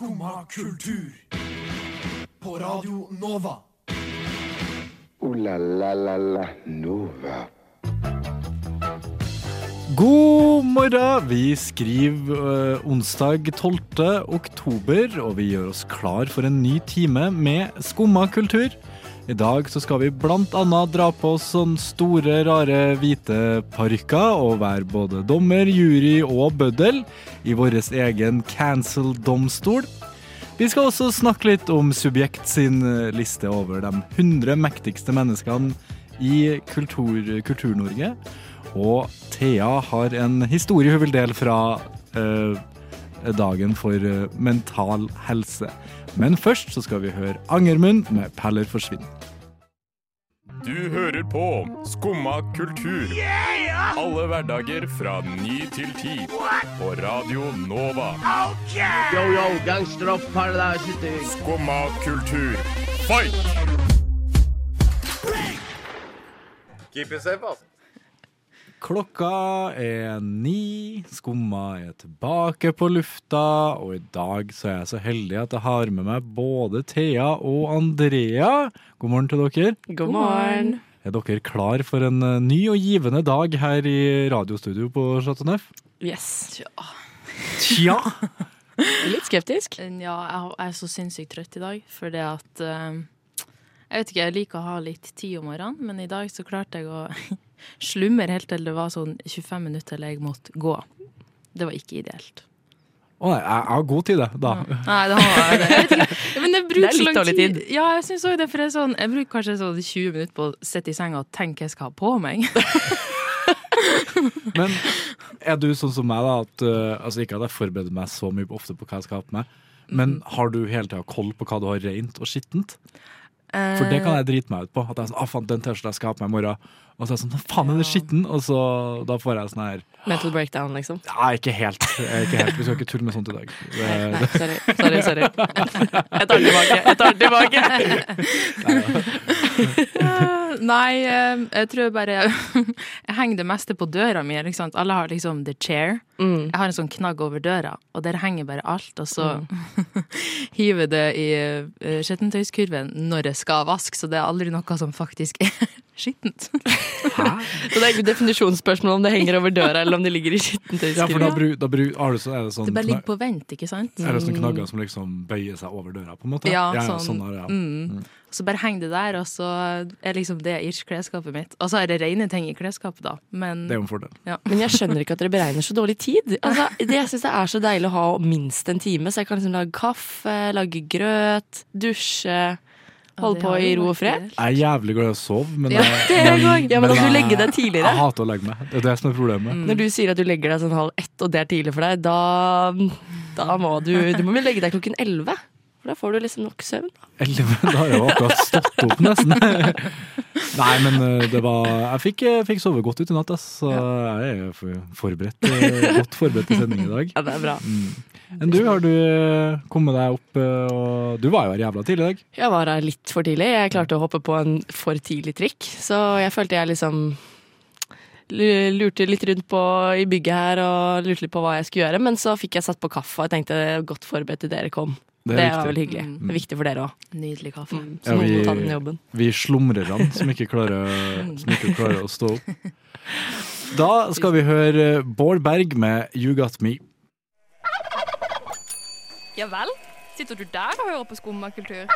Skumma kultur. På Radio Nova. O-la-la-la-la Nova. God morgen! Vi skriver øh, onsdag 12. oktober, og vi gjør oss klar for en ny time med Skumma kultur. I dag så skal vi annet dra på oss sånne store, rare hvite parykker og være både dommer, jury og bøddel i vår egen cancel-domstol. Vi skal også snakke litt om Subjekt sin øh, liste over de 100 mektigste menneskene i Kultur- Kultur-Norge. Og Thea har en historie hun vil dele fra eh, dagen for eh, mental helse. Men først så skal vi høre Angermund med 'Peller forsvinner'. Du hører på Skumma kultur. Alle hverdager fra ny til ti. På Radio Nova. Yo, yo, gangsteropp, paradise. Skumma kultur, fight! Keep it safe, altså. Klokka er ni, Skumma er tilbake på lufta, og i dag så er jeg så heldig at jeg har med meg både Thea og Andrea. God morgen til dere. God morgen. Er dere klar for en eh, ny og givende dag her i radiostudio på Chateau Neuf? Yes. Tja! Litt skeptisk. Ja, jeg jeg er så sinnssykt trøtt i dag, fordi at eh, Jeg vet ikke, jeg liker å ha litt tid om morgenen, men i dag så klarte jeg å slumre helt til det var sånn 25 minutter til jeg måtte gå. Det var ikke ideelt. Å nei, jeg har god tid, da. da. Nei, det har jeg det. Jeg ikke. Men jeg bruker er så lang tid. tid. Ja, jeg synes også det, for er sånn, jeg bruker kanskje sånn 20 minutter på å sitte i senga og tenke hva jeg skal ha på meg. Men er du sånn som meg, da? At, uh, altså Ikke at jeg forbereder meg så mye ofte på hva jeg skal ha på meg, men har du hele tida koll på hva du har rent og skittent? For det kan jeg drite meg ut på. At jeg er sånn, ah, faen, den T-skjorta jeg skal ha på meg i morgen. Og så er jeg sånn, faen er det skitten? Og så da får jeg sånn her Mental breakdown, liksom. Ja, ikke helt. Er ikke helt. Vi skal ikke tulle med sånt i dag. Det, Nei, sorry. sorry, sorry. Jeg tar den tilbake. Jeg tar den tilbake. Nei, eh, jeg tror bare Jeg henger det meste på døra mi. Ikke sant? Alle har liksom the chair. Mm. Jeg har en sånn knagg over døra, og der henger bare alt. Og så hiver jeg det i uh, skittentøyskurven når jeg skal vaske, så det er aldri noe som faktisk er skittent. Så det er ikke definisjonsspørsmål om det henger over døra eller om det ligger i ja, for da, skittentøyskurven. bru, da bru, har du så, er det sånn Det bare ligger på vent, ikke sant? er det sånne knagger som liksom bøyer seg over døra, på en måte? Ja, ja, sånn, sånn er det, ja. mm. Så bare henger det der, og så er liksom det irsk klesskapet mitt. Og så er det rene ting i klesskapet, da. Men Det er jo en fordel. Men jeg skjønner ikke at dere beregner så dårlig tid. Altså, det, jeg syns det er så deilig å ha minst en time, så jeg kan liksom lage kaffe, lage grøt, dusje. Holde på i ro og fred. Jeg er jævlig glad i å sove, men, Ja, jeg- det er jeg. Ja, men da du jeg- legge deg tidligere. Jeg hater å legge meg. Det er det som er problemet. Mm. Når du sier at du legger deg sånn halv ett, og det er tidlig for deg, da, da må du Du må vel legge deg klokken elleve. For da får du liksom nok søvn. Elleve, da har jeg jo akkurat stått opp, nesten. Nei, men uh, det var Jeg fikk, jeg fikk sove godt ut i natt, ass, så jeg er for- forberedt, uh, godt forberedt til sending i dag. Ja, det er bra. Men du, har du kommet deg opp, og du var jo her jævla tidlig i dag. Jeg var her litt for tidlig. Jeg klarte å hoppe på en for tidlig trikk. Så jeg følte jeg liksom lurte litt rundt på i bygget her og lurte litt på hva jeg skulle gjøre. Men så fikk jeg satt på kaffe, og jeg tenkte godt forberedt til dere kom. Det Det, var vel hyggelig. Det er viktig for dere òg. Nydelig kaffe. Så Ja, vi-. Vi slumrerne som ikke klarer, som ikke klarer å stå opp. Da skal vi høre Bård Berg med You Got Me. Ja vel? Sitter du der og hører på skummakultur?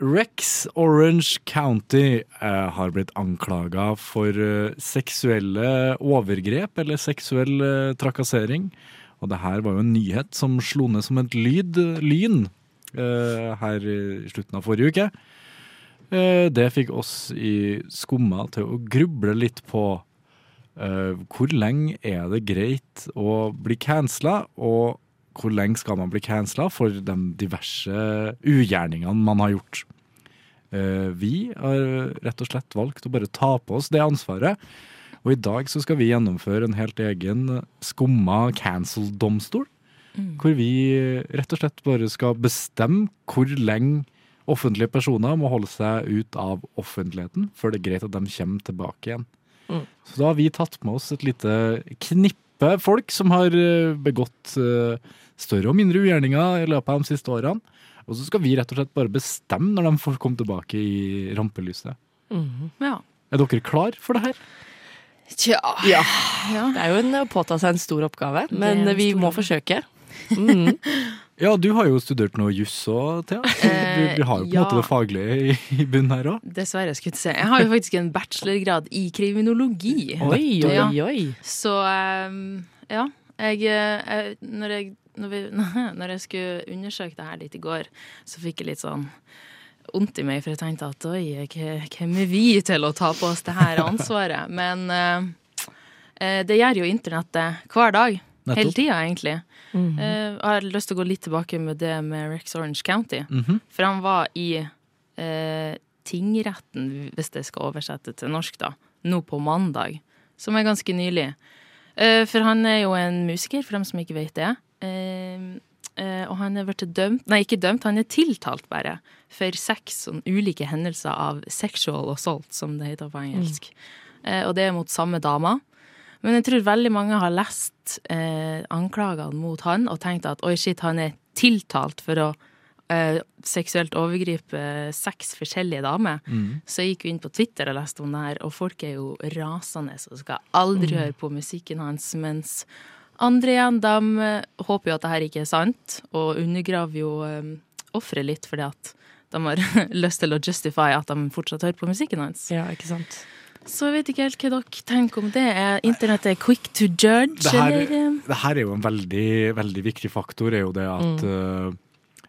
Rex Orange County eh, har blitt anklaga for eh, seksuelle overgrep eller seksuell eh, trakassering. Og det her var jo en nyhet som slo ned som et lyd, lyn eh, her i slutten av forrige uke. Eh, det fikk oss i Skumma til å gruble litt på eh, hvor lenge er det greit å bli cancela, og hvor lenge skal man bli cancela for de diverse ugjerningene man har gjort. Vi har rett og slett valgt å bare ta på oss det ansvaret. Og i dag så skal vi gjennomføre en helt egen skumma cancel-domstol. Hvor vi rett og slett bare skal bestemme hvor lenge offentlige personer må holde seg ut av offentligheten før det er greit at de kommer tilbake igjen. Mm. Så da har vi tatt med oss et lite knippe folk som har eh, begått eh, større og mindre ugjerninger i løpet av de siste årene. Og så skal vi rett og slett bare bestemme når de får komme tilbake i rampelyset. Mm. Ja. Er dere klar for det her? Tja. Ja. Ja. Det er jo en, å påta seg en stor oppgave, men en vi må forsøke. Mm. Ja, du har jo studert noe juss òg, Thea. Du, vi, vi har jo på en ja. måte det faglige i, i bunnen her òg. Dessverre, skulle jeg si. Jeg har jo faktisk en bachelorgrad i kriminologi. Oi, oi, Ja. oi. Så ehm, ja. Jeg, eh, jeg, når, jeg, når, vi, når jeg skulle undersøke det her litt i går, så fikk jeg litt sånn vondt i meg, for jeg tenkte at oi, hvem er vi til å ta på oss det her ansvaret? Men eh, eh, det gjør jo internettet hver dag. Nettopp. Hele tida, egentlig. Mhm. Eh, jeg har lyst til å gå litt tilbake med det med Rex Orange County. Mhm. For han var i eh, tingretten, hvis det skal oversette til norsk, da, nå på mandag. Som er ganske nylig. Eh, for han er jo en musiker, for dem som ikke vet det. Eh, og han er blitt dømt Nei, ikke dømt, han er tiltalt bare. For seks sånn ulike hendelser av sexual assault, som det heter på engelsk. Eh, og det er mot samme dama. Men jeg tror veldig mange har lest eh, anklagene mot han og tenkt at oi, shit, han er tiltalt for å eh, seksuelt overgripe seks forskjellige damer. Mm. Så jeg gikk jo inn på Twitter og leste om det her, og folk er jo rasende og skal aldri høre på musikken hans. Mens andre igjen, de eh, håper jo at det her ikke er sant, og undergraver jo um, offeret litt fordi at de har lyst til å justify at de fortsatt hører på musikken hans. Ja, ikke sant. Så jeg vet ikke helt hva dere tenker om det. Er internettet quick to judge, Det her, eller? det her er jo en veldig, veldig viktig faktor, er jo det at eh,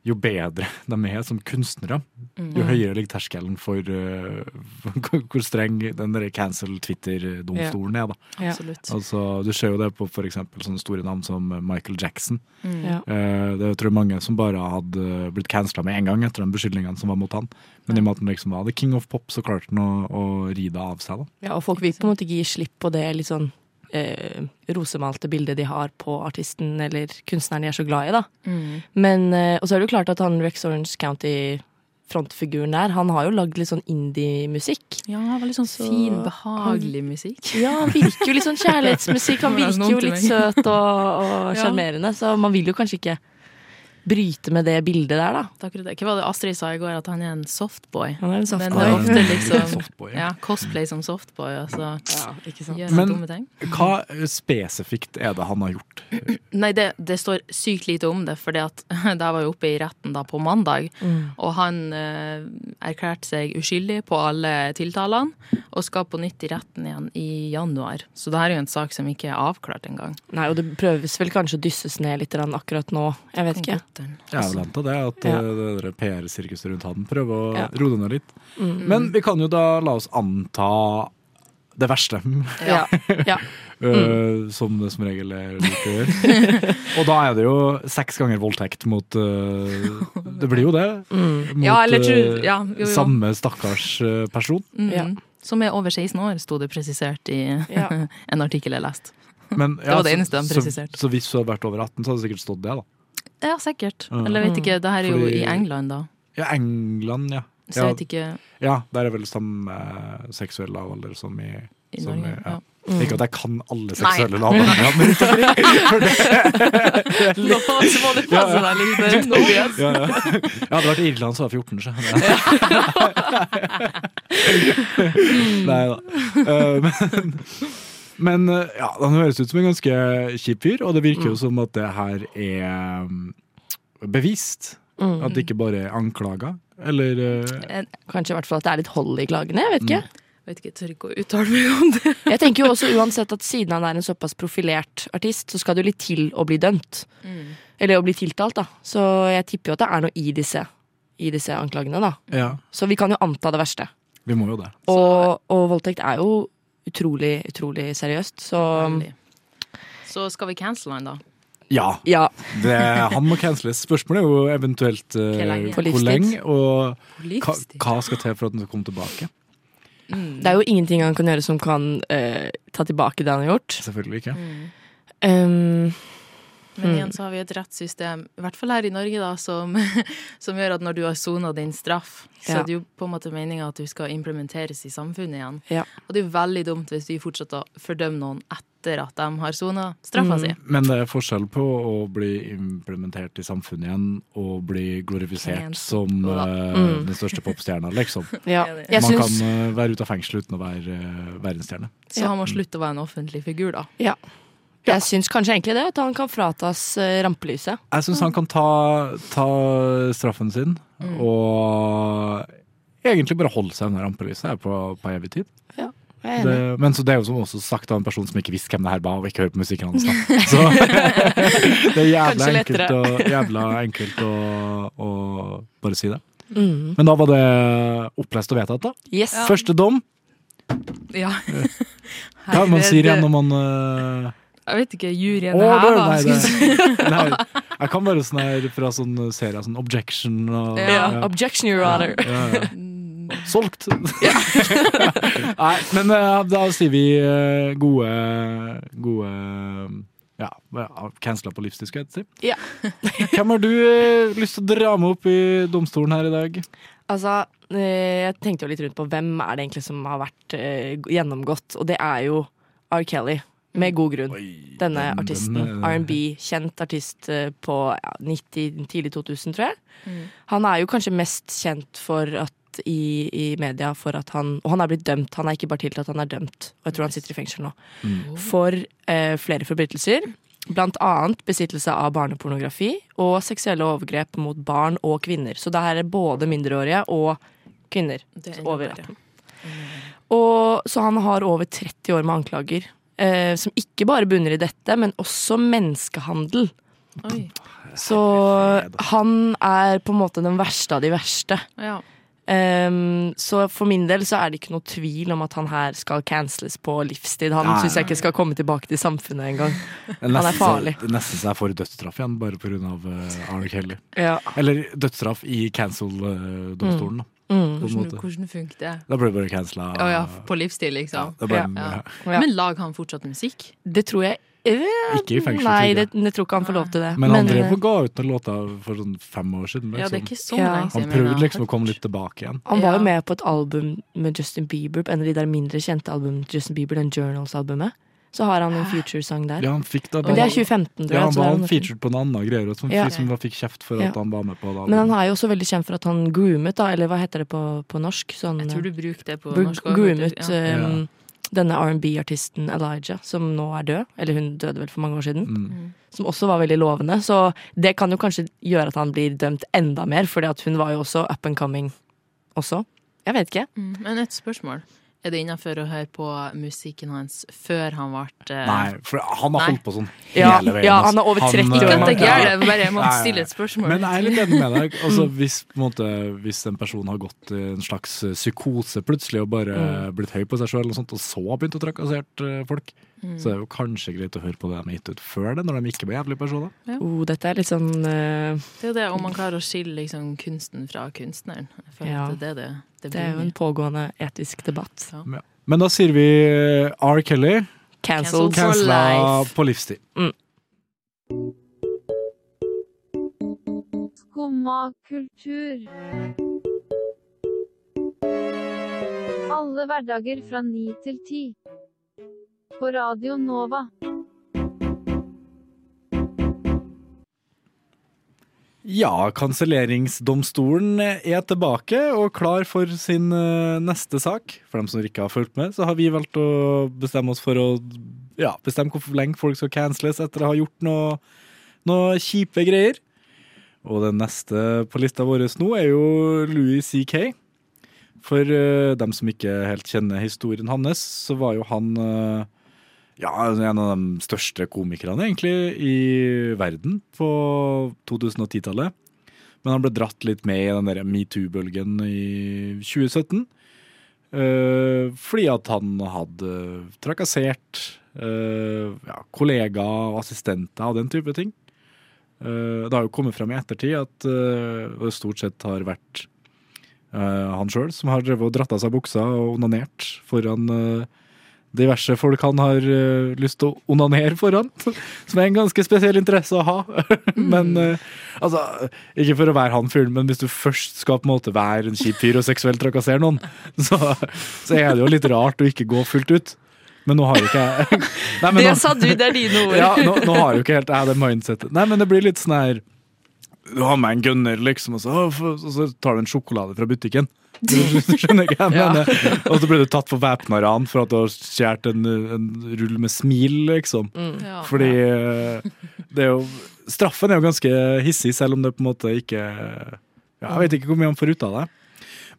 jo bedre de er som kunstnere, jo høyere ligger terskelen for eh, hvor streng den der cancel Twitter-domstolen er. da. Ja. Altså, Du ser jo det på for eksempel sånne store navn som Michael Jackson. Ja. Uh, det er tror jeg mange som bare hadde blitt cancela med en gang etter de beskyldningene som var mot han. Men i og med at han liksom var the king of pop, så klarte han å, å ri det av seg. da. Ja, og folk vil på en måte ikke gi slipp på det litt sånn eh, rosemalte bildet de har på artisten eller kunstneren de er så glad i, da. Mm. Men, eh, og så er det jo klart at han Rex Orange County-frontfiguren der, han har jo lagd litt sånn indie-musikk. Ja, veldig sånn Så fin, behagelig musikk. Ja, han virker jo litt sånn kjærlighetsmusikk. Han virker jo litt søt og, og Ja. sjarmerende, så man vil jo kanskje ikke bryte med det bildet der, da. Takk for akkurat det. Hva var det Astrid sa i går, at han er en softboy? Han er en Men det er ofte liksom Softboy, ja. ja, cosplay som softboy, altså. Ja, ikke sant. Gjør Men- dumme ting. Hva spesifikt er det han har gjort? Nei, det, det står sykt lite om det, for det var jo oppe i retten da på mandag, Mm. og han eh, erklærte seg uskyldig på alle tiltalene, og skal på nytt i retten igjen i januar. Så det her er jo en sak som ikke er avklart engang. Nei, og det prøves vel kanskje å dysses ned litt grann akkurat nå. Jeg vet ikke. Jeg er vel anta det, at Ja. eh, det PR-sirkuset rundt han prøver å Ja. roe det ned litt. Mm. Men vi kan jo da la oss anta det verste. Ja. ja. Mm. Som det som regel er å. Og da er det jo seks ganger voldtekt mot eh, Det blir jo det. Mot Ja, eller eh, ja, jo, jo. samme stakkars eh, person. Mm. Ja. Som er over 16 år, sto det presisert i en artikkel jeg leste. Men, Det var det så- eneste de så- presiserte. Så, hvis du hadde vært over 18, så hadde det sikkert stått det, da. Ja, sikkert. Eller jeg vet ikke, det her er jo Fordi- i England, da. Ja, England, ja. Så jeg vet ikke ja der er vel samme eh, seksuell lavalder som i, i som Norge. i ja. Ja. Ikke at jeg kan alle seksuelle lavalderdene rundt omkring. for det- Nå må du passe deg litt, Tobias. Ja, ja. Jeg hadde vært i Irland, så var jeg 14, så. Nei da. Eh, men, men eh, ja, han høres ut som en ganske kjip fyr, og det virker jo som at det her er mm. At det ikke bare er anklager. Eller eh, Kanskje i hvert fall at det er litt hold i klagene. Jeg vet ikke. Jeg vet ikke, jeg tør ikke å uttale meg om det. Jeg tenker jo også uansett at siden han er en såpass profilert artist, så skal det jo litt til å bli dømt. Eller å bli tiltalt, da. Så jeg tipper jo at det er noe i disse, i disse anklagene, da. Ja, Så vi kan jo anta det verste. vi må jo det. Og, og voldtekt er jo utrolig, utrolig seriøst, så Veldig. Så skal vi cancele han, da? Ja, ja. det, han må canceles. Spørsmålet er jo eventuelt eh, lenge? Hvor livstid. lenge, og hva, Livstid. hva skal til for at han skal komme tilbake. Det er jo ingenting han kan gjøre som kan eh, ta tilbake det han har gjort. Selvfølgelig ikke. Um, Men Mm. igjen så har vi et rettssystem, i hvert fall her i Norge, da, som, som gjør at når du har sona din straff, så Ja. er det jo på en måte meninga at du skal implementeres i samfunnet igjen. Ja. Og det er jo veldig dumt hvis vi fortsetter å fordømme noen etter at de har sona straffa Mm. si. Men det er forskjell på å bli implementert i samfunnet igjen og bli glorifisert Cancel. som Mm. den største popstjerna, liksom. Ja. Jeg Man kan uh, være ute av fengsel uten å være uh, verdensstjerne. Så Ja. må slutte slutt å være en offentlig figur, da. Jeg syns kanskje egentlig det, at han kan fratas eh, rampelyset. Jeg syns han kan ta, ta straffen sin Mm. og egentlig bare holde seg under rampelyset på, på evig tid. Er Det, men så det er jo som også sagt av en person som ikke visste hvem det her var, og ikke hører på musikken hans. Så det er jævla enkelt, å, jævla enkelt å, å bare si det. Mm. Men da var det opplest og vedtatt, da. Yes. Første dom. Ja. Hva man sier igjen når man uh, Jeg vet ikke, juryen Order! her, Nei, da. det, nei, jeg kan bare sånn her fra sånn serier, sånn Objection og Ja. Ja. Objection, your honor. Ja, ja. Solgt! Nei, men eh, da sier vi eh, gode Gode Ja, cancela på livstid, skal jeg si. Ja. Hvem har du eh, lyst til å dra med opp i domstolen her i dag? Altså, eh, jeg tenkte jo litt rundt på hvem er det egentlig som har vært eh, gjennomgått, og det er jo R. Kelly. Med god grunn. Denne den- artisten. eh, R&B, kjent artist eh, på ja, 90, tidlig 2000, tror jeg. Mm. Han er jo kanskje mest kjent for at i, i media for at han Og han er blitt dømt. Han er ikke bare tiltalt, han er dømt. Og jeg tror han sitter i fengsel nå. Mm. For eh, flere forbrytelser. Blant annet besittelse av barnepornografi og seksuelle overgrep mot barn og kvinner. Så det her er både mindreårige og kvinner. Er Over 18. Mm. Og, så han har over 30 år med anklager. Eh, som ikke bare bunner i dette, men også menneskehandel. Oi. Så han er på en måte den verste av de verste. Ja. Um, så for min del så er det ikke noe tvil om at han her skal canceles på livstid. Han syns jeg ikke skal komme tilbake til samfunnet engang. Han er farlig. Neste nesten så jeg får dødsstraff igjen, bare pga. Uh, Arne Kelly. Ja. Eller dødsstraff i cancel-domstolen. da. Mm. På en Hvordan, måte. hvordan funket det? Da ble det bare cancela. Oh, ja, på livsstil, liksom. Ja. Ja. Men lager han fortsatt musikk? Det tror jeg eh, Ikke i fengsel, Nei, det, jeg. tror ikke han får lov til det. Men han eh, drev og ga ut noen låter for sånn fem år siden. Ja, det er Liksom. ikke så Ja. lenge Han prøvde liksom å komme litt tilbake igjen. han var jo med på et album med Justin Bieber, en av de der mindre kjente albumene til Justin Bieber, den Journals-albumet. Så har han en future-sang der. Ja, han fikk da Men det er 2015, tror jeg. Ja, han var han featured på en annen greier, som, Ja. som fikk kjeft for Ja. han var med på det. Men han er jo også veldig kjent for at han groomet, da, eller hva heter det på, på norsk? Sånn, Jeg tror du bruker det på norsk. groomet. Ja. um, denne R&B-artisten Elijah, som nå er død. Eller hun døde vel for mange år siden. Mm. Som også var veldig lovende. Så det kan jo kanskje gjøre at han blir dømt enda mer, fordi at hun var jo også up and coming også. Jeg vet ikke. Mm, Men et spørsmål. Er det innafor å høre på musikken hans før han ble uh... Nei, for han har holdt på sånn Ja, hele veien. ja, altså. han er over 30 år. Ikke eh, at det det, bare jeg må Nei, nei, stille et spørsmål. Men jeg er litt enig med deg. Altså, hvis, på en, måte, hvis en person har gått i en slags psykose plutselig og bare Mm. blitt høy på seg sjøl, og, så har begynt å trakassere folk, Mm. så er jo kanskje greit å høre på det de har gitt ut før det, når de ikke var jævlige personer. Oh, dette er litt sånn uh, Det er jo det om man klarer å skille liksom, kunsten fra kunstneren. Jeg føler Ja. at det er det det, det Det er jo en pågående etisk debatt. Ja. Men da sier vi eh, R. Kelly Cancelled For cancela life. på livstid. Skumma kultur. Alle hverdager fra ni til ti. På Radio Nova. Ja, kanselleringsdomstolen er tilbake og klar for sin eh, neste sak. For dem som ikke har fulgt med, så har vi valgt å bestemme oss for å ja, bestemme hvor lenge folk skal canceles etter å ha gjort noe, noe kjipe greier. Og den neste på lista vår nå er jo Louis C.K. For uh, dem som ikke helt kjenner historien hans, så var jo han eh, ja, en av de største komikerne egentlig i verden på 2010-tallet. Men han ble dratt litt med i den der metoo-bølgen i 2017. Uh, fordi at han hadde trakassert uh, ja, kollegaer og assistenter og den type ting. Uh, det har jo kommet frem i ettertid at eh, det stort sett har vært eh, han sjøl som har drevet og dratt av seg buksa og onanert foran eh, diverse folk han har uh, lyst til å onanere foran. Som er en ganske spesiell interesse å ha. men uh, altså, ikke for å være han fyren, men hvis du først skal på en måte være en kjip fyr og seksuelt trakassere noen, så, så er det jo litt rart å ikke gå fullt ut. Men nå har jo ikke jeg Nei, Det nå- sa du, det er dine ord. Ja, nå, nå har jo ikke helt jeg det mindsetet. Nei, men det blir litt sånn her Du har med en gunner, liksom, og så, og så tar du en sjokolade fra butikken. Skjønner ikke jeg mener. Ja. Og så ble du tatt for væpna ran for at du har stjålet en, en rull med smil, liksom. Mm. Ja. Fordi eh, det er jo Straffen er jo ganske hissig, selv om det på en måte ikke ja, Jeg vet ikke hvor mye han får ut av det.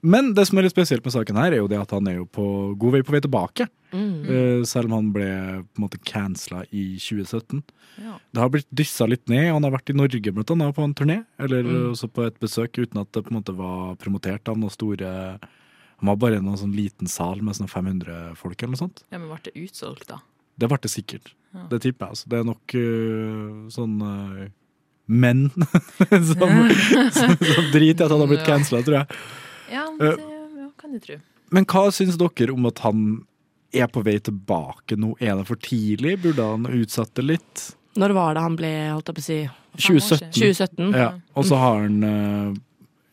Men det som er litt spesielt med saken her, er jo det at han er jo på god vei på vei tilbake. Mm. Eh, selv om han ble på en måte cancela i 2017. Ja. Det har blitt dyssa litt ned. Han har vært i Norge blant annet på en turné, eller Mm. også på et besøk, uten at det på en måte var promotert av noen store Han var bare i en sånn liten sal med sånn 500 folk eller noe sånt. Ja, men ble det utsolgt, da? Det ble det sikkert. Ja. Det tipper jeg. Altså. Det er nok uh, sånn uh, menn som, som, som driter i at han har blitt cancela, tror jeg. Ja, Eh. det ja, kan du tro. Men hva syns dere om at han er på vei tilbake nå? Er det for tidlig? Burde han utsette litt? Når var det han ble, holdt jeg på å si 2017. 2017. Ja, og så har han øh,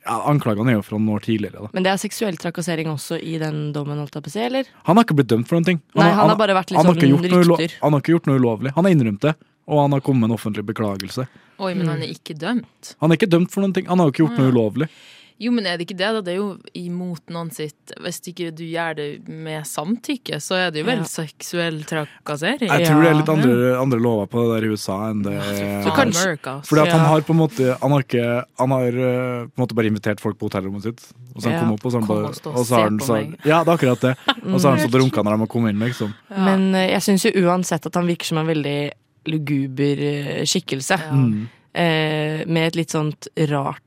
ja, Anklagene er jo fra noen år tidligere. da. Men det er seksuell trakassering også i den dommen, holdt jeg på å si, eller? Han har ikke blitt dømt for noen ting. Nei, han har bare vært litt sånn ikke gjort noe rykter. Han har ikke gjort noe ulovlig. Han har innrømt det, og han har kommet med en offentlig beklagelse. Oi, Mm. men han er ikke dømt? Han er ikke dømt for noen ting. Han har jo ikke gjort noe ulovlig. Jo, men er det ikke det, da? Det er jo imot noen sitt Hvis ikke du gjør det med samtykke, så er det jo vel Ja. seksuell trakassering. Jeg tror det er litt andre, andre lover på det der i USA enn det Så er kanskje- America, altså. Fordi at han har på en måte Han har, ikke, han har eh, på en måte bare invitert folk på hotellrommet sitt. Og så han Ja. kommet opp, og så han Kom bare og stå og så har han så. Ja, det er akkurat det. Og så har han så og når de har kommet inn, liksom. Men eh, jeg syns jo uansett at han virker som en veldig luguber skikkelse. skikkelse. Mm. Eh, med et litt sånt rart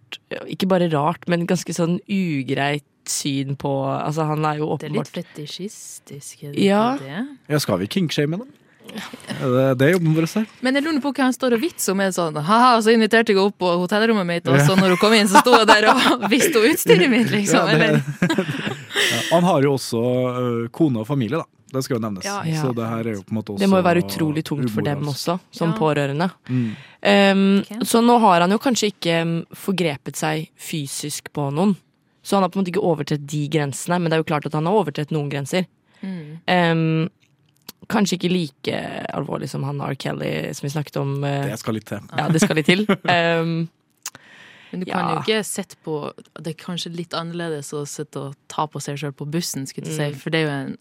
Ikke bare rart, men ganske sånn ugreit syn på Altså, han er jo åpenbart Det er litt fetisjistisk, er det Ja. det? Ja, skal vi kinkshame dem? Er Det, det er jobben vår. her. Men jeg lurer på hva han står og vitser om. Sånn ha-ha, så inviterte jeg henne opp på hotellrommet mitt, og så når hun kom inn, så sto hun der og visste henne utstyret mitt, liksom. Ja, det- Eller? Ja, han har jo også øh, kone og familie, da. Det skal jo nevnes. Ja, Så det her er jo på en måte også Det må jo være utrolig tungt for dem også, som Ja. pårørende. Mm. Um, okay. Så nå har han jo kanskje ikke um, forgrepet seg fysisk på noen. Så han har på en måte ikke overtrådt de grensene, men det er jo klart at han har overtrådt noen grenser. Mm. Um, kanskje ikke like alvorlig som han R. Kelly som vi snakket om. uh, Det skal litt til. ja, det skal litt til. Um, Men du kan Ja. jo ikke sette på Det er kanskje litt annerledes å sitte og ta på seg sjøl på bussen, skulle du Mm. si, for det er jo en,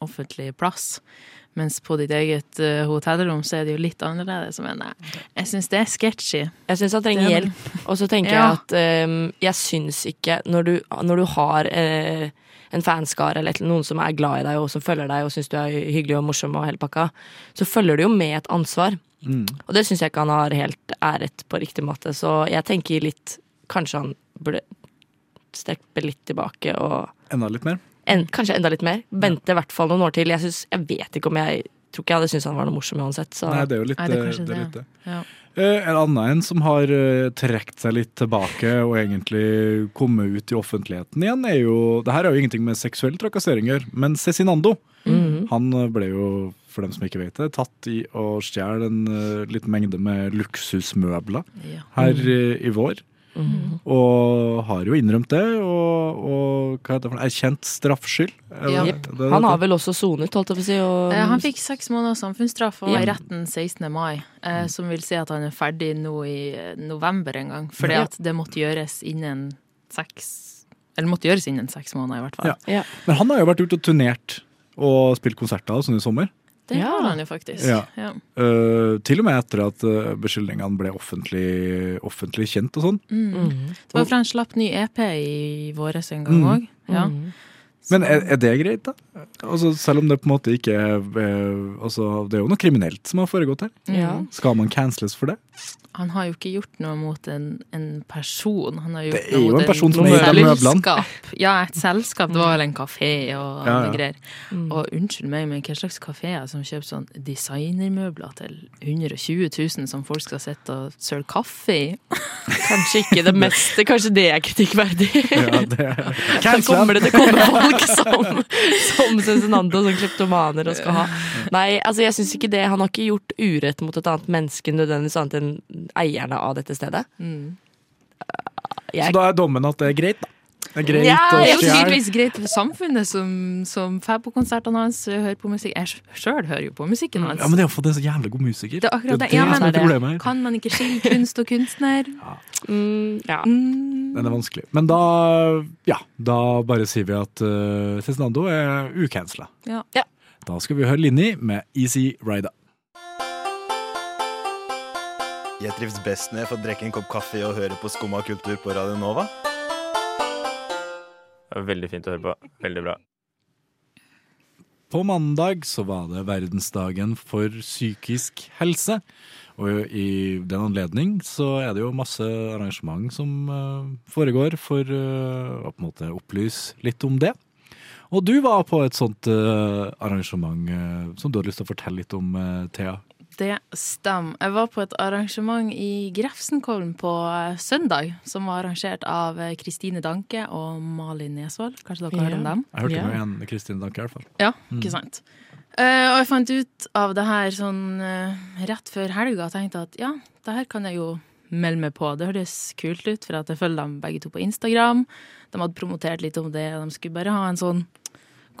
offentlig plass. Mens på ditt eget uh, hotellrom så er det jo litt annerledes. Men jeg, jeg syns det er sketchy. jeg syns han trenger Det er- hjelp. Og så tenker Ja. jeg at um, jeg syns ikke Når du, når du har uh, en fanskare eller noen som er glad i deg og som følger deg og syns du er hyggelig og morsom og hele pakka, så følger du jo med et ansvar. Mm. Og det syns jeg ikke han har helt æret på riktig måte. Så jeg tenker litt Kanskje han burde steppe litt tilbake og Enda litt mer. En, kanskje enda litt mer. Vente i hvert fall noen år til. Jeg, synes, jeg vet ikke om jeg tror ikke jeg hadde syntes han var noe morsom uansett. Så. Nei, det er jo litt Nei, det er eh, det. Er litt det. Ja. Eh, En annen en som har uh, trukket seg litt tilbake og egentlig kommet ut i offentligheten igjen, er jo Det her er jo ingenting med seksuell trakassering å gjøre, men Cezinando. Mhm. Han eh, ble jo, for dem som ikke vet det, tatt i å stjele en uh, liten mengde med luksusmøbler Ja. her eh, i vår. Mhm. Og har jo innrømt det, og, og hva heter det for noe, erkjent straffskyld. Er det- Ja. det Han har vel også sonet, holdt jeg på å si. Og, Eh, Han fikk seks måneder samfunnsstraff og var i retten 16. mai, eh, som vil si at han er ferdig nå i eh, november en gang. Fordi Ja. at det måtte gjøres innen seks Eller måtte gjøres innen seks måneder, i hvert fall. Ja. Ja. Men han har jo vært ute og turnert og spilt konserter og sånn i sommer. Det Ja. har han jo faktisk. Ja. Ja. Uh, til og med etter at uh, beskyldningene ble offentlig, offentlig kjent og sånn. Mm. Mm. Det var for han slapp ny EP i våres en gang Mm. òg. Ja. Men er, er det greit, da? Altså, selv om det på en måte ikke er eh, altså, Det er jo noe kriminelt som har foregått her. Ja. Mm. Skal man canceles for det? Han har jo ikke gjort noe mot en, en person. Han har gjort Det er jo en person som eier møblene. selskap. Ja, et selskap. Det var vel en kafé og Ja, ja. greier. Mm. Og unnskyld meg, men hva slags kafeer som kjøper sånn designermøbler til 120 000 som folk skal sitte og søle kaffe i? Kanskje ikke det meste. Kanskje det er kritikkverdig. Ja, det Da kommer det til å komme folk. Folk som, som Cezinando, som kleptomaner og skal ha. Nei, altså jeg syns ikke det. Han har ikke gjort urett mot et annet menneske nødvendigvis annet enn eierne av dette stedet. Mm. Så da er dommen at det er greit, da. Det er greit Ja, det er tydeligvis greit for samfunnet som, som får på konsertene hans, hører på musikk. Jeg sjøl hører jo på musikken hans. Ja, men det er jo fordi det er så jævlig god musiker. Det er akkurat det. det er det. men er kan man ikke skille kunst og kunstner? Mm, ja. Den er vanskelig. Men da, ja, da bare sier vi at uh, Cezinando er ucancela. Ja. Da skal vi høre Linni med Easy Rider. Jeg trives best når jeg får drikke en kopp kaffe og høre på Skumma kultur på Radio Nova. Veldig fint å høre på. Veldig bra. På mandag så var det verdensdagen for psykisk helse. Og i den anledning så er det jo masse arrangement som eh, foregår for eh, å på en måte opplyse litt om det. Og du var på et sånt eh, arrangement som du hadde lyst til å fortelle litt om, Thea. Det stemmer. Jeg var på et arrangement i Grefsenkollen på eh, søndag, som var arrangert av eh, Kristine Danke og Malin Nesvold. Kanskje dere har hørt om dem? Jeg hørte nå igjen Kristine Danke i hvert fall. Ja, Mm. ikke sant. Eh, og jeg fant ut av det her sånn uh, rett før helga og tenkte at ja, det her kan jeg jo melde meg på. Det høres kult ut, for at jeg følger dem begge to på Instagram. De hadde promotert litt om det. De skulle bare ha en sånn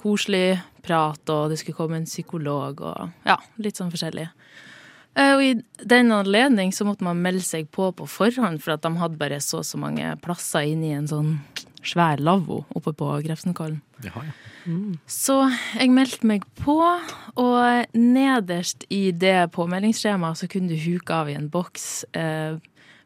koselig prat, og det skulle komme en psykolog og ja, litt sånn forskjellig. Eh, Og i den anledning så måtte man melde seg på på forhånd, for at de hadde bare så og så mange plasser inne i en sånn svær lavvo oppe på Grefsenkollen. Ja. Så jeg meldte meg på, og nederst i det påmeldingsskjemaet så kunne du huke av i en boks eh,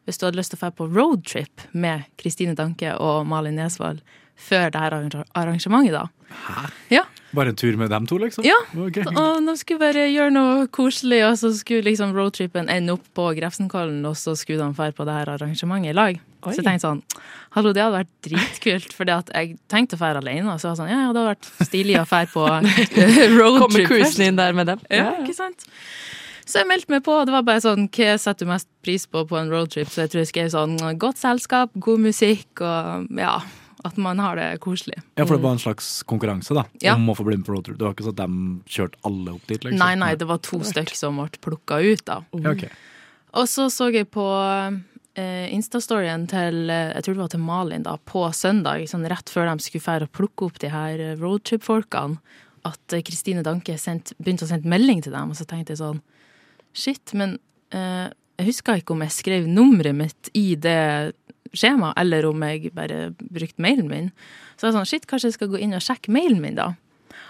hvis du hadde lyst til å dra på roadtrip med Kristine Danke og Malin Nesvold før det her arrangementet, da. Hæ? Ja. Bare en tur med dem to, liksom? Ja. Okay. Og de skulle bare gjøre noe koselig, og så skulle liksom roadtripen ende opp på Grefsenkollen, og så skulle de dra på det her arrangementet i lag. Oi. Så jeg tenkte sånn Hallo, det hadde vært dritkult, at jeg tenkte å dra alene. Så jeg var sånn, ja, ja, det hadde vært stilig å dra på roadtrip Kommer cruisen inn der med dem. Ja, ikke sant? Så jeg meldte meg på, og det var bare sånn Hva setter du mest pris på på en roadtrip? Så jeg tror jeg skrev sånn godt selskap, god musikk og ja, at man har det koselig. Ja, for det var en slags konkurranse, da. Ja. Om å få bli med på roadtrip. Det var ikke sånn at de kjørte alle opp dit, liksom? Nei, nei, det var to stykk som ble plukka ut, da. Ja, ok. Og så så jeg på eh, Insta-storyen til eh, jeg tror det var til Malin da, på søndag, sånn rett før de skulle fære og plukke opp de her eh, roadtrip-folkene, at eh, Kristine Danke sendt, begynte å sende melding til dem, og så tenkte jeg sånn Shit, men eh, jeg husker ikke om jeg skrev nummeret mitt i det skjemaet, eller om jeg bare brukte mailen min. Så jeg var sånn, shit, kanskje jeg skal gå inn og sjekke mailen min, da.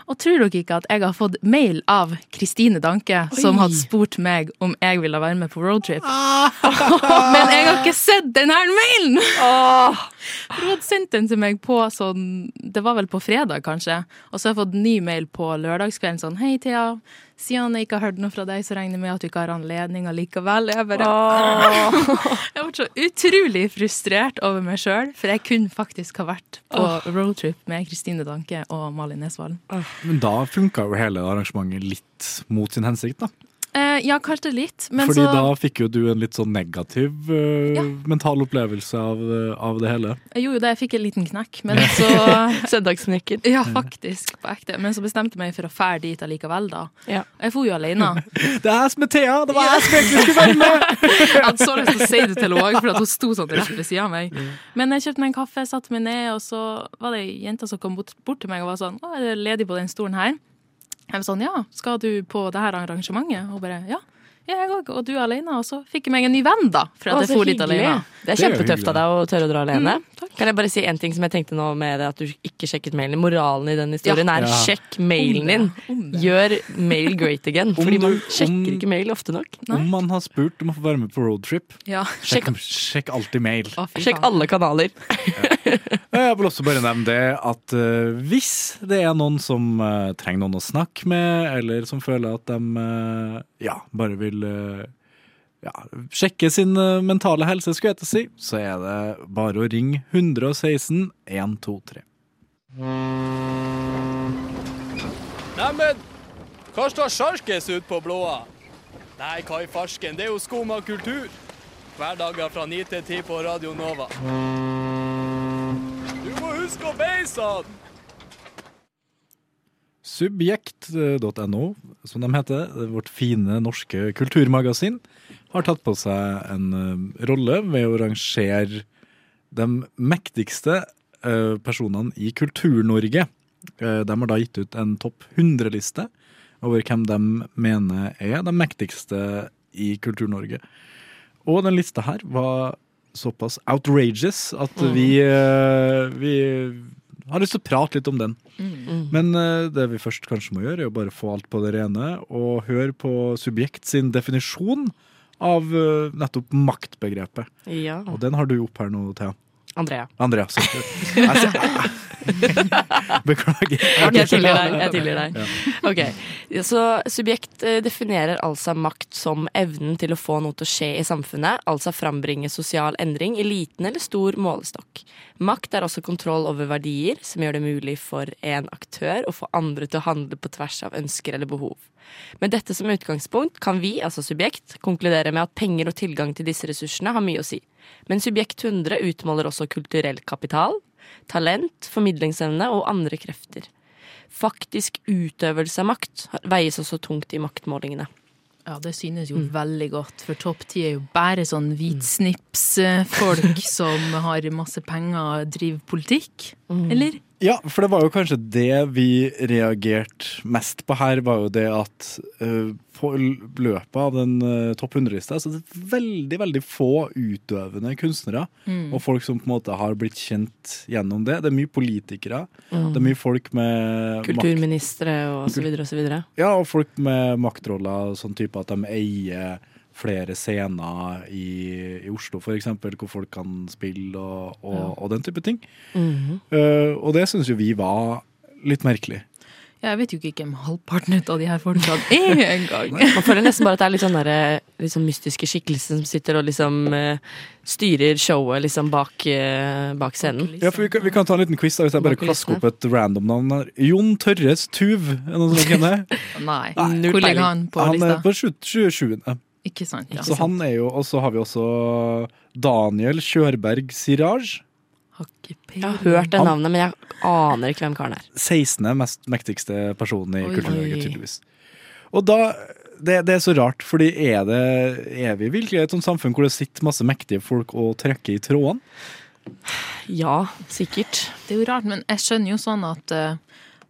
Og tror dere ikke at jeg har fått mail av Kristine Danke, som hadde spurt meg om jeg ville være med på roadtrip? Men jeg har ikke sett den her mailen! For Hun hadde sendt den til meg på sånn Det var vel på fredag, kanskje. Og så har jeg fått ny mail på lørdagskvelden sånn Hei, Thea. Siden jeg ikke har hørt noe fra deg, så regner jeg med at du ikke har anledning allikevel. Jeg bare Jeg ble så utrolig frustrert over meg sjøl, for jeg kunne faktisk ha vært på roadtrip med Kristine Danke og Malin Nesvalen. Men da funka jo hele arrangementet litt mot sin hensikt, da. Eh, ja, kanskje litt, men Fordi så da fikk jo du en litt sånn negativ uh, Ja. mental opplevelse av, eh, av det hele. Jeg gjorde jo det, jeg fikk en liten knekk, men så Søndagsknekken. Ja, faktisk, på ekte. Men så bestemte jeg meg for å fære dit allikevel, da. Ja. Jeg for jo alene. Det er jeg som er Thea! Det var jeg som egentlig skulle være med! Jeg hadde så lyst til å si det til henne òg, for at hun sto sånn rett ved sida av meg. Men jeg kjøpte meg en kaffe, satte meg ned, og så var det ei jente som kom bort, bort til meg og var sånn 'Å, er du ledig på den stolen her?' Jeg var sånn 'Ja, skal du på det her arrangementet?' Og bare 'Ja'. Ja, jeg òg. Og du alene. Og så fikk jeg meg en ny venn, da. For at Å, jeg for dit alene. Det er kjempetøft av deg å tørre å dra alene. Mm, kan jeg bare si en ting som jeg tenkte nå med det at du ikke sjekket mailen? Moralen i den historien Ja. er Ja. sjekk mailen din. Om det. Gjør mail great again. Fordi man sjekker om- ikke mail ofte nok. Om man har spurt om å få være med på roadtrip, Ja. sjekk, sjekk alltid mail. Å, Sjekk alle kanaler. Jeg vil også bare nevne det at uh, hvis det er noen som uh, trenger noen å snakke med, eller som føler at de uh, ja, bare vil ja, sjekke sin eh, mentale helse, skulle jeg til å si, så er det bare å ringe 116 123. Neimen, hva står sjarkes ut på blåa? Nei, hva i farsken, det er jo skumma kultur. Hverdager fra 9 til 10 på Radio Nova. Du må huske å beise han! Subjekt.no, som de heter, vårt fine norske kulturmagasin, har tatt på seg en eh, rolle ved å rangere de mektigste eh, personene i Kultur-Norge. Eh, de har da gitt ut en topp 100-liste over hvem de mener er de mektigste i Kultur-Norge. Og den lista her var såpass outrageous at Mm. vi, vi har lyst til å prate litt om den. Mm. Men uh, det vi først kanskje må gjøre, er å bare få alt på det rene, og høre på subjekt sin definisjon av eh, nettopp maktbegrepet. Ja. Og den har du opp her nå, Thea. Andrea. Andrea. så- Jeg Okay, Jeg tilgir deg. Jeg tilgir deg. Ja. Ok, Så subjekt eh, definerer altså makt som evnen til å få noe til å skje i samfunnet, altså frambringe sosial endring i liten eller stor målestokk. Makt er også kontroll over verdier, som gjør det mulig for en aktør å få andre til å handle på tvers av ønsker eller behov. Med dette som utgangspunkt kan vi, altså subjekt, konkludere med at penger og tilgang til disse ressursene har mye å si. Men subjekt 100 utmåler også kulturell kapital, talent, formidlingsevne og andre krefter. Faktisk utøvelse av makt veies også tungt i maktmålingene. Ja, det synes jo veldig godt, for topp ti er jo bare sånn hvitsnipsfolk som har masse penger og driver politikk, eller? Ja, for det var jo kanskje det vi reagerte mest på her, var jo det at uh, på løpet av den uh, topp 100-lista så er det veldig, veldig få utøvende kunstnere. Mm. Og folk som på en måte har blitt kjent gjennom det. Det er mye politikere. Mm. Det er mye folk med. Kulturministre og så videre og så videre. Ja, og folk med maktroller, sånn type at de eier flere scener i, i Oslo, for eksempel, hvor folk kan spille og, og, Ja. og den type ting. Mm -hmm. uh, og det syns jo vi var litt merkelig. Ja, Jeg vet jo ikke hvem halvparten av de her folka er engang. Man føler nesten bare at det er litt sånn sånn mystiske skikkelser som sitter og liksom uh, styrer showet liksom bak, uh, bak scenen. Ja, for vi kan, vi kan ta en liten quiz da, hvis jeg bare klasker opp et random navn her. Jon Tørres Tuv, er det noen som kjenner? er? Nei. Nei, Hvor ligger han på lista? Han er på 27. Ikke sant? Ja. Så han er jo, og så har vi også Daniel Kjørberg Siraj. Jeg har hørt det navnet, men jeg aner ikke hvem karen er. 16. mest mektigste personen i. Kultur-Norge, tydeligvis. Og da det, det er så rart, fordi er, det, er vi virkelig et sånt samfunn hvor det sitter masse mektige folk og trekker i trådene? Ja, sikkert. Det er jo rart, men jeg skjønner jo sånn at eh,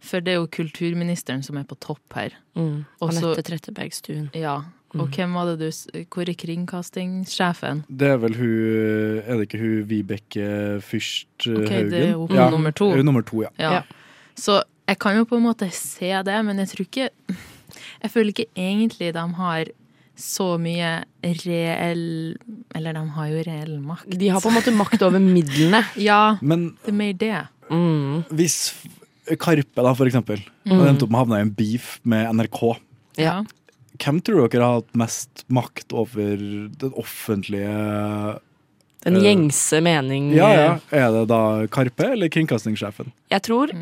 For det er jo kulturministeren som er på topp her. Mm. Anette Trettebergstuen. Ja. Og hvem var det du Hvor er kringkastingssjefen? Det er vel hun Er det ikke hun Vibeke Fyrst Haugen? Ok, det er hun hun nummer to. hun Nummer to, ja. Ja. Så jeg kan jo på en måte se det, men jeg tror ikke Jeg føler ikke egentlig de har så mye reell Eller de har jo reell makt. De har på en måte makt over midlene. Ja, Men det er mer det. hvis Karpe, da, for eksempel, Mm. hadde endt opp med å havne i en beef med NRK, Ja. Hvem tror dere har hatt mest makt over den offentlige Den eh, gjengse mening Ja, ja. Er det da Karpe eller kringkastingssjefen? Jeg tror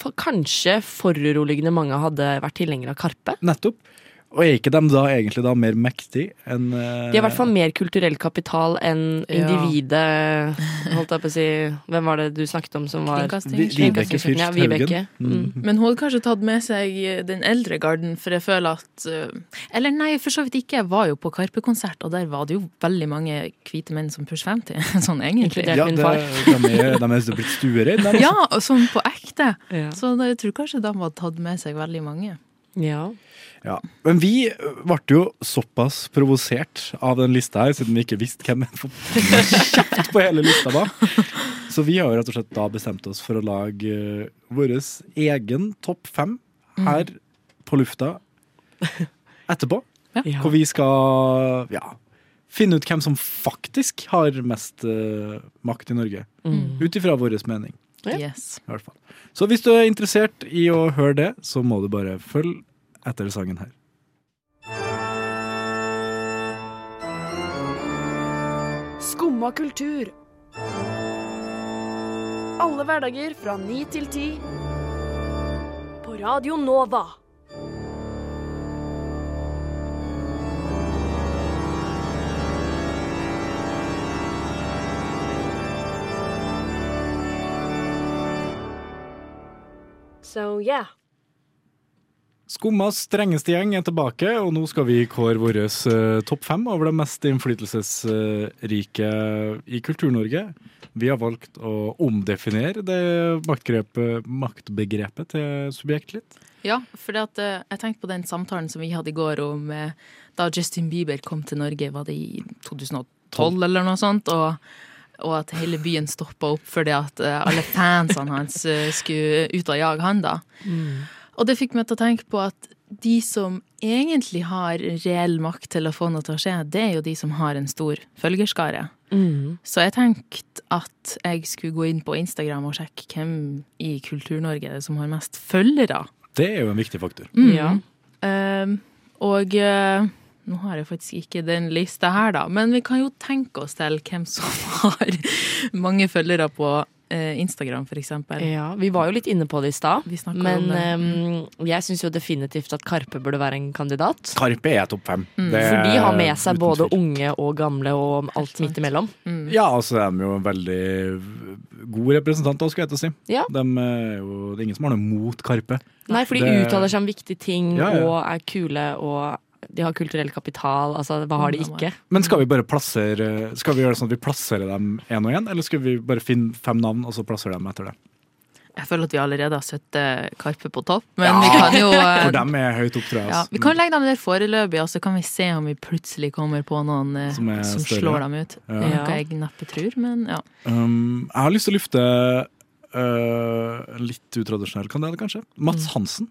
for, kanskje foruroligende mange hadde vært tilhengere av Karpe. Nettopp. Og er ikke de da egentlig da mer mektige enn uh... De har i hvert fall mer kulturell kapital enn Ja. individet Holdt jeg på å si Hvem var det du snakket om som var Vibeke. Ja, Fyrst Haugen. Mm. Men hun hadde kanskje tatt med seg den eldre garden, for jeg føler at uh, Eller nei, for så vidt ikke. Jeg var jo på Karpe-konsert, og der var det jo veldig mange hvite menn som push 50. Sånn egentlig. Ja, min det, far. de er, de er blitt altså. Ja, sånn på ekte. Ja. Så da, jeg tror kanskje de hadde tatt med seg veldig mange. Ja. Ja. Men vi ble jo såpass provosert av den lista her, siden vi ikke visste hvem kjeft på hele lista var. Så vi har jo rett og slett da bestemt oss for å lage uh, vår egen topp fem her på lufta etterpå. Ja. Hvor vi skal ja, finne ut hvem som faktisk har mest uh, makt i Norge. Mm. Ut ifra vår mening. Yes. i hvert fall. Så hvis du er interessert i å høre det, så må du bare følge etter sangen her. Skumma kultur. Alle hverdager fra ni til ti. På Radio Nova. So yeah, Skummas strengeste gjeng er tilbake, og nå skal vi kåre vår eh, topp fem over det mest innflytelsesrike i Kultur-Norge. Vi har valgt å omdefinere det maktgrepet, maktbegrepet til subjekt litt. Ja, for eh, jeg tenkte på den samtalen som vi hadde i går om eh, da Justin Bieber kom til Norge, var det i 2012 eller noe sånt, og, og at hele byen stoppa opp fordi at eh, alle fansene hans eh, skulle ut og jage han da. Og det fikk meg til å tenke på at de som egentlig har reell makt til å få noe til å skje, det er jo de som har en stor følgerskare. Mm. Så jeg tenkte at jeg skulle gå inn på Instagram og sjekke hvem i Kultur-Norge det som har mest følgere. Det er jo en viktig faktor. Mm. Ja. Uh, og eh, nå har jeg faktisk ikke den lista her, da, men vi kan jo tenke oss til hvem som har mange følgere på eh, Instagram, eksempel. Ja, vi var jo litt inne på det i stad, men um, jeg syns jo definitivt at Karpe burde være en kandidat. Karpe er topp fem. Mm. Det For de har med seg både unge og gamle og alt midt imellom. Ja, altså de er jo en veldig god representant, skulle jeg til å si. Ja. De er jo, det er ingen som har noe mot Karpe. Nei, for de Det- uttaler seg om viktige ting Ja, ja. og er kule og de har kulturell kapital. Altså, hva har de ikke? Men skal vi bare plassere Skal vi gjøre det sånn at vi plasserer dem én og én, eller skal vi bare finne fem navn og så plassere dem etter det? Jeg føler at vi allerede har satt eh, Karpe på topp, men vi kan jo eh, For dem er høyt opp, tror jeg. ja. Vi kan legge dem der foreløpig, og så kan vi se om vi plutselig kommer på noen eh, Som som, er slår dem ut. Ja. Noe jeg neppe tror, men ja. Um, jeg har lyst til å lufte en litt utradisjonell kandidat, kanskje. Mats Mm. Hansen.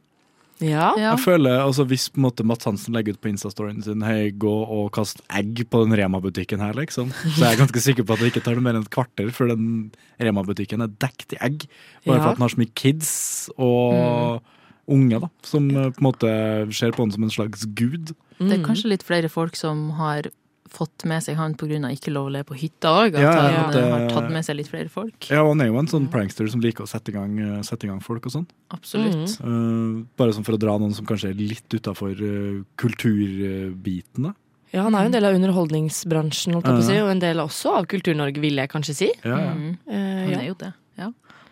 Ja. Jeg føler, altså Hvis på en måte Mats Hansen legger ut på Instastoryen sin Hei, gå og kast egg på den Rema-butikken her, liksom. Så jeg er ganske sikker på at det ikke tar det mer enn et kvarter før den Rema-butikken er dekt i egg. Bare Ja. for at den har så mye kids og unge da som eh, på en måte ser på den som en slags gud. Det Mm. er kanskje litt flere folk som har fått med seg han pga. ikke lov å le på hytta òg. At Ja, han at eh, det- har tatt med seg litt flere folk. Ja, og Han er jo en sånn prankster som liker å sette i gang, eh, sette i gang folk og sånn. Absolutt. Eh, bare sånn for å dra noen som kanskje er litt utafor uh, kulturbiten. da. Ja, han er jo en del av underholdningsbransjen, holdt jeg på å si, og en del også av Kultur-Norge, vil jeg kanskje si. Ja, ja. Mm. Eh, Han ja. er jo det.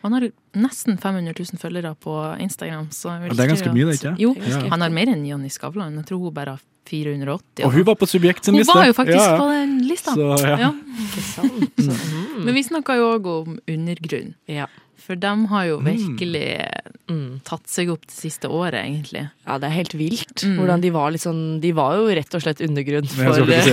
Ja. Han har nesten 500 000 følgere på Instagram. Så Ja, det er ganske mye, det, ikke? Jo, er han har mer enn Jonny Skavlan. Jeg tror hun bare har 480. Og hun var på Subjekt sin Hun var jo faktisk Ja, ja. på den lista. Så, ja. Ja. Men vi snakka jo òg om undergrunn. Ja. For de har jo Mm. virkelig Mm. tatt seg opp det siste året, egentlig. Ja, det er helt vilt. Mm. Hvordan de var litt sånn De var jo rett og slett undergrunn for, si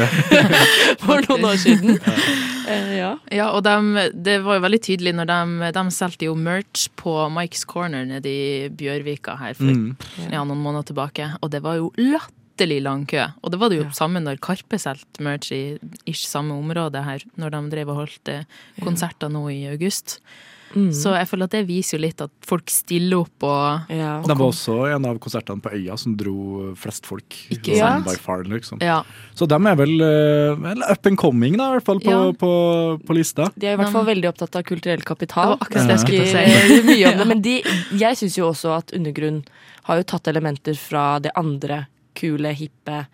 for noen år siden. Eh, ja. Ja, og de, det var jo veldig tydelig når de, de solgte jo merch på Mike's Corner nede i Bjørvika her for Mm. ja, noen måneder tilbake, og det var jo latterlig lang kø. Og det var det jo samme når Karpe solgte merch i ish samme område her, når de drev og holdt eh, konserter nå i august. Mm. Så jeg føler at det viser jo litt at folk stiller opp og ja. De var også en av konsertene på Øya som dro flest folk. Ikke Sånn by far, liksom. Ja. Så de er vel, eh, vel up and coming, da, i hvert fall på, Ja. på, på lista. De er i hvert fall veldig opptatt av kulturell kapital. Det var akkurat det jeg si. mye om det, men de, jeg syns jo også at Undergrunn har jo tatt elementer fra det andre kule, hippe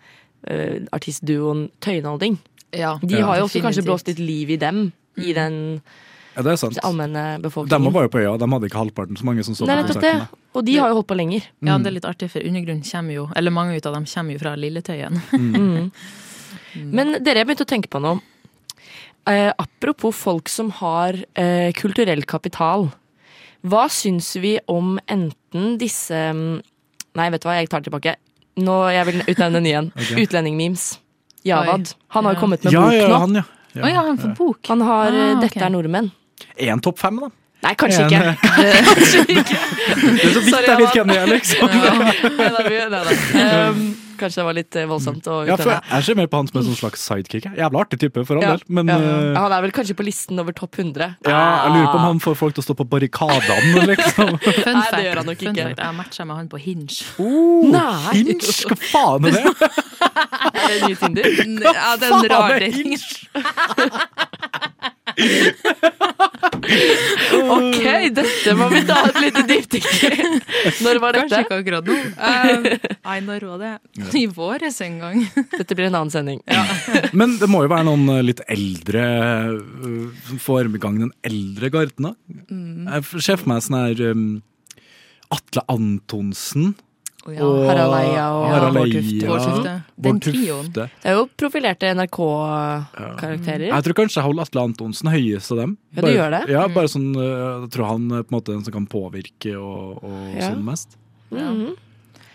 uh, artistduoen Tøyenholding. ja. De Ja. har jo også kanskje blåst litt liv i dem, i den Ja, det er sant. allmenne De var jo på Øya, de hadde ikke halvparten så mange som så på nettopp konserten. Og de har jo holdt på lenger. Ja, Mm. det er litt artig, for undergrunnen kommer jo, eller mange ut av dem kommer jo fra Lilletøyen. Mm. Men dere, jeg begynte å tenke på noe. Eh, apropos folk som har eh, kulturell kapital. Hva syns vi om enten disse mm, Nei, vet du hva, jeg tar det tilbake. Nå, Jeg vil utnevne en ny en. Ok. Utlendingmemes. Javad. Han har jo Ja. kommet med Ja, bok ja, nå. han, ja. Å ja, han får bok. Han har eh, Ah, okay. 'Dette er nordmenn'. En topp fem, da. Nei, kanskje En, ikke. eh, kanskje ikke. Det er så vidt Sorry, jeg vet hvem det er, liksom. Nei, vi- nei, da. Um, kanskje det var litt eh, voldsomt å Ja, for jeg ser mer på han som en sånn slags sidekick. Jævla artig type, for all Ja, del. Men ja. eh, han er vel kanskje på listen over topp 100. ja, jeg lurer på om han får folk til å stå på barrikadene, liksom. Fun Nei, det gjør han nok ikke. fact, jeg matcha med han på Hinge. Oh, Nei. Hinge, hva faen er det? Er det ny Tinder? Ja, det er en rar dating. Ok, dette må vi ta et lite dypdykk i. Når var dette? Kanskje ikke akkurat nå. Eh, Nei, når var det? I våres en gang. Dette blir en annen sending. Men det må jo være noen eh, litt eldre eh, som får i gang den eldre garden, da. Mm. Jeg ser for meg sånn her um, Atle Antonsen. Ja. og Harald Eia og Harald Bård Eia, Tufte. Bård Tufte. Den trioen. Det er jo profilerte NRK-karakterer. Jeg tror kanskje holder Atle Antonsen høyest av dem. Ja, du gjør det? Ja, Mm. bare sånn, Jeg tror han er på en måte den som kan påvirke og, og Ja. sånn mest. Mhm.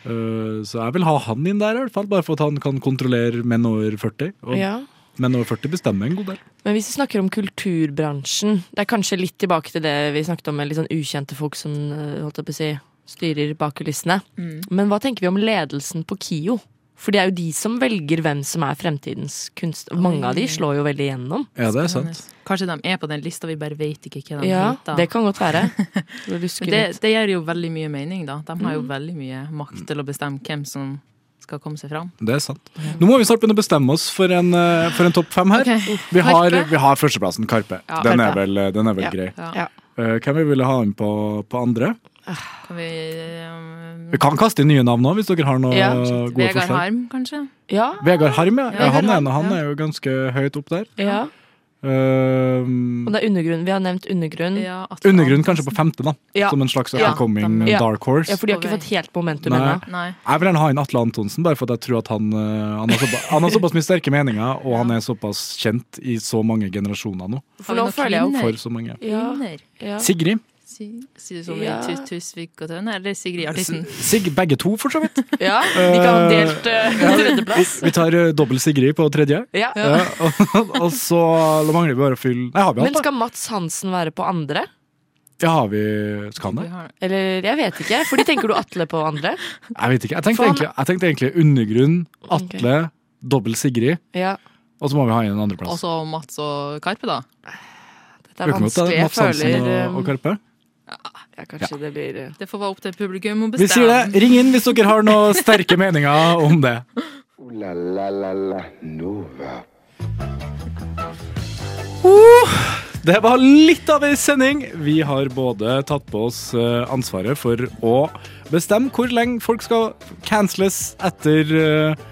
Øh, så jeg vil ha han inn der, i hvert fall, bare for at han kan kontrollere menn over 40. Og Ja. menn over 40 bestemmer en god del. Men hvis vi snakker om kulturbransjen, det er kanskje litt tilbake til det vi snakket om med litt sånn ukjente folk som eh, holdt jeg på å si, styrer bak kulissene. Mm. Men hva tenker vi om ledelsen på KIO? For det er jo de som velger hvem som er fremtidens kunst. Mange av de slår jo veldig igjennom. Ja, det er sant. Kanskje de er på den lista, vi bare vet ikke hva de Ja, heter. det kan godt være. Det, det, gjør jo veldig mye mening, da. De har jo Mm. veldig mye makt til å bestemme hvem som skal komme seg fram. Det er sant. Nå må vi snart begynne å bestemme oss for en, øh, for en topp fem her. Okay. Vi, har, vi har førsteplassen, Karpe. Ja, den, er vel, den er vel Ja. grei. Ja. Uh, hvem vi ville ha inn på, på andre? Kan vi um, Vi kan kaste inn nye navn nå, hvis dere har noen ja. gode Vegard forslag. Harm, kanskje? Ja. Vegard Harm, ja. ja han, er, han er jo ganske høyt opp der. Ja. Um, Og det er undergrunn. Vi har nevnt undergrunn. undergrunn kanskje på femte, da. Ja. Som en slags Ja. upcoming Ja. dark horse. Ja, for de har ikke fått helt momentum ennå. Jeg vil gjerne ha inn Atle Antonsen, bare for at jeg tror at han, øh, han, har såpass, han har såpass mye sterke meninger, og han er såpass kjent i så mange generasjoner nå. For nå føler jeg jo For så mange. Ja. Ja. Sigrid. Si, si det som Ja. i Tusvik og Tønne, eller Sigrid artisten? Sig, begge to, for så vidt. Ja, vi kan ha delt uh, tredjeplass. Vi tar uh, dobbel Sigrid på tredje. Ja. og, og så da mangler vi bare å fylle Nei, har vi Men alt, da? skal Mats Hansen være på andre? Ja, har vi Skal han det? Eller jeg vet ikke. Fordi tenker du Atle på andre? Jeg vet ikke. Jeg tenkte, han- egentlig, jeg tenkte egentlig undergrunn, Atle, dobbel Sigrid, Ja. og så må vi ha inn en Og så Mats og Karpe, da? Det er vanskelig. Jeg Mats Hansen føler og, og Karpe. Ja, Kanskje det blir eh, Det får være opp til publikum å Vi sier det. Ring inn hvis dere har noen sterke meninger om det. Ooh la la la la Nova. Det var litt av ei sending. Vi har både tatt på oss eh, ansvaret for å bestemme hvor lenge folk skal canceles etter, eh,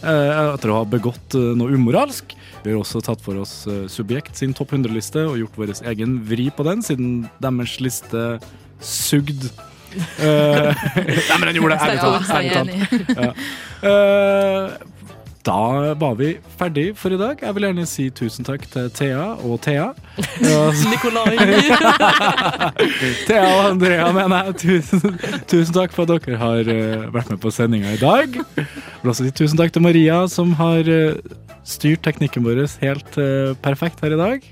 etter å ha begått noe umoralsk. Vi har også tatt for oss eh, Subjekt sin topp 100-liste og gjort vår egen vri på den, siden deres liste sugd. Eh, Nei, men den gjorde det, ærlig talt. Ja, ærlig talt. Eh, da var vi ferdig for i dag. Jeg vil gjerne si tusen takk til Thea og Thea. Nikolai. Thea og Andrea, mener jeg. Tusen, tusen takk for at dere har vært med på sendinga i dag. Jeg vil også si tusen takk til Maria, som har styrt teknikken vår helt eh, perfekt her i dag.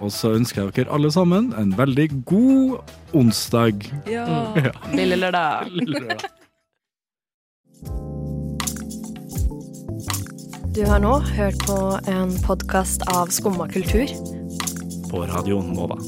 Og så ønsker jeg dere alle sammen en veldig god onsdag. Ja. Ja. Lille lørdag. Lille lørdag. Du har nå hørt på en podkast av Skumma kultur. På Radio Nova.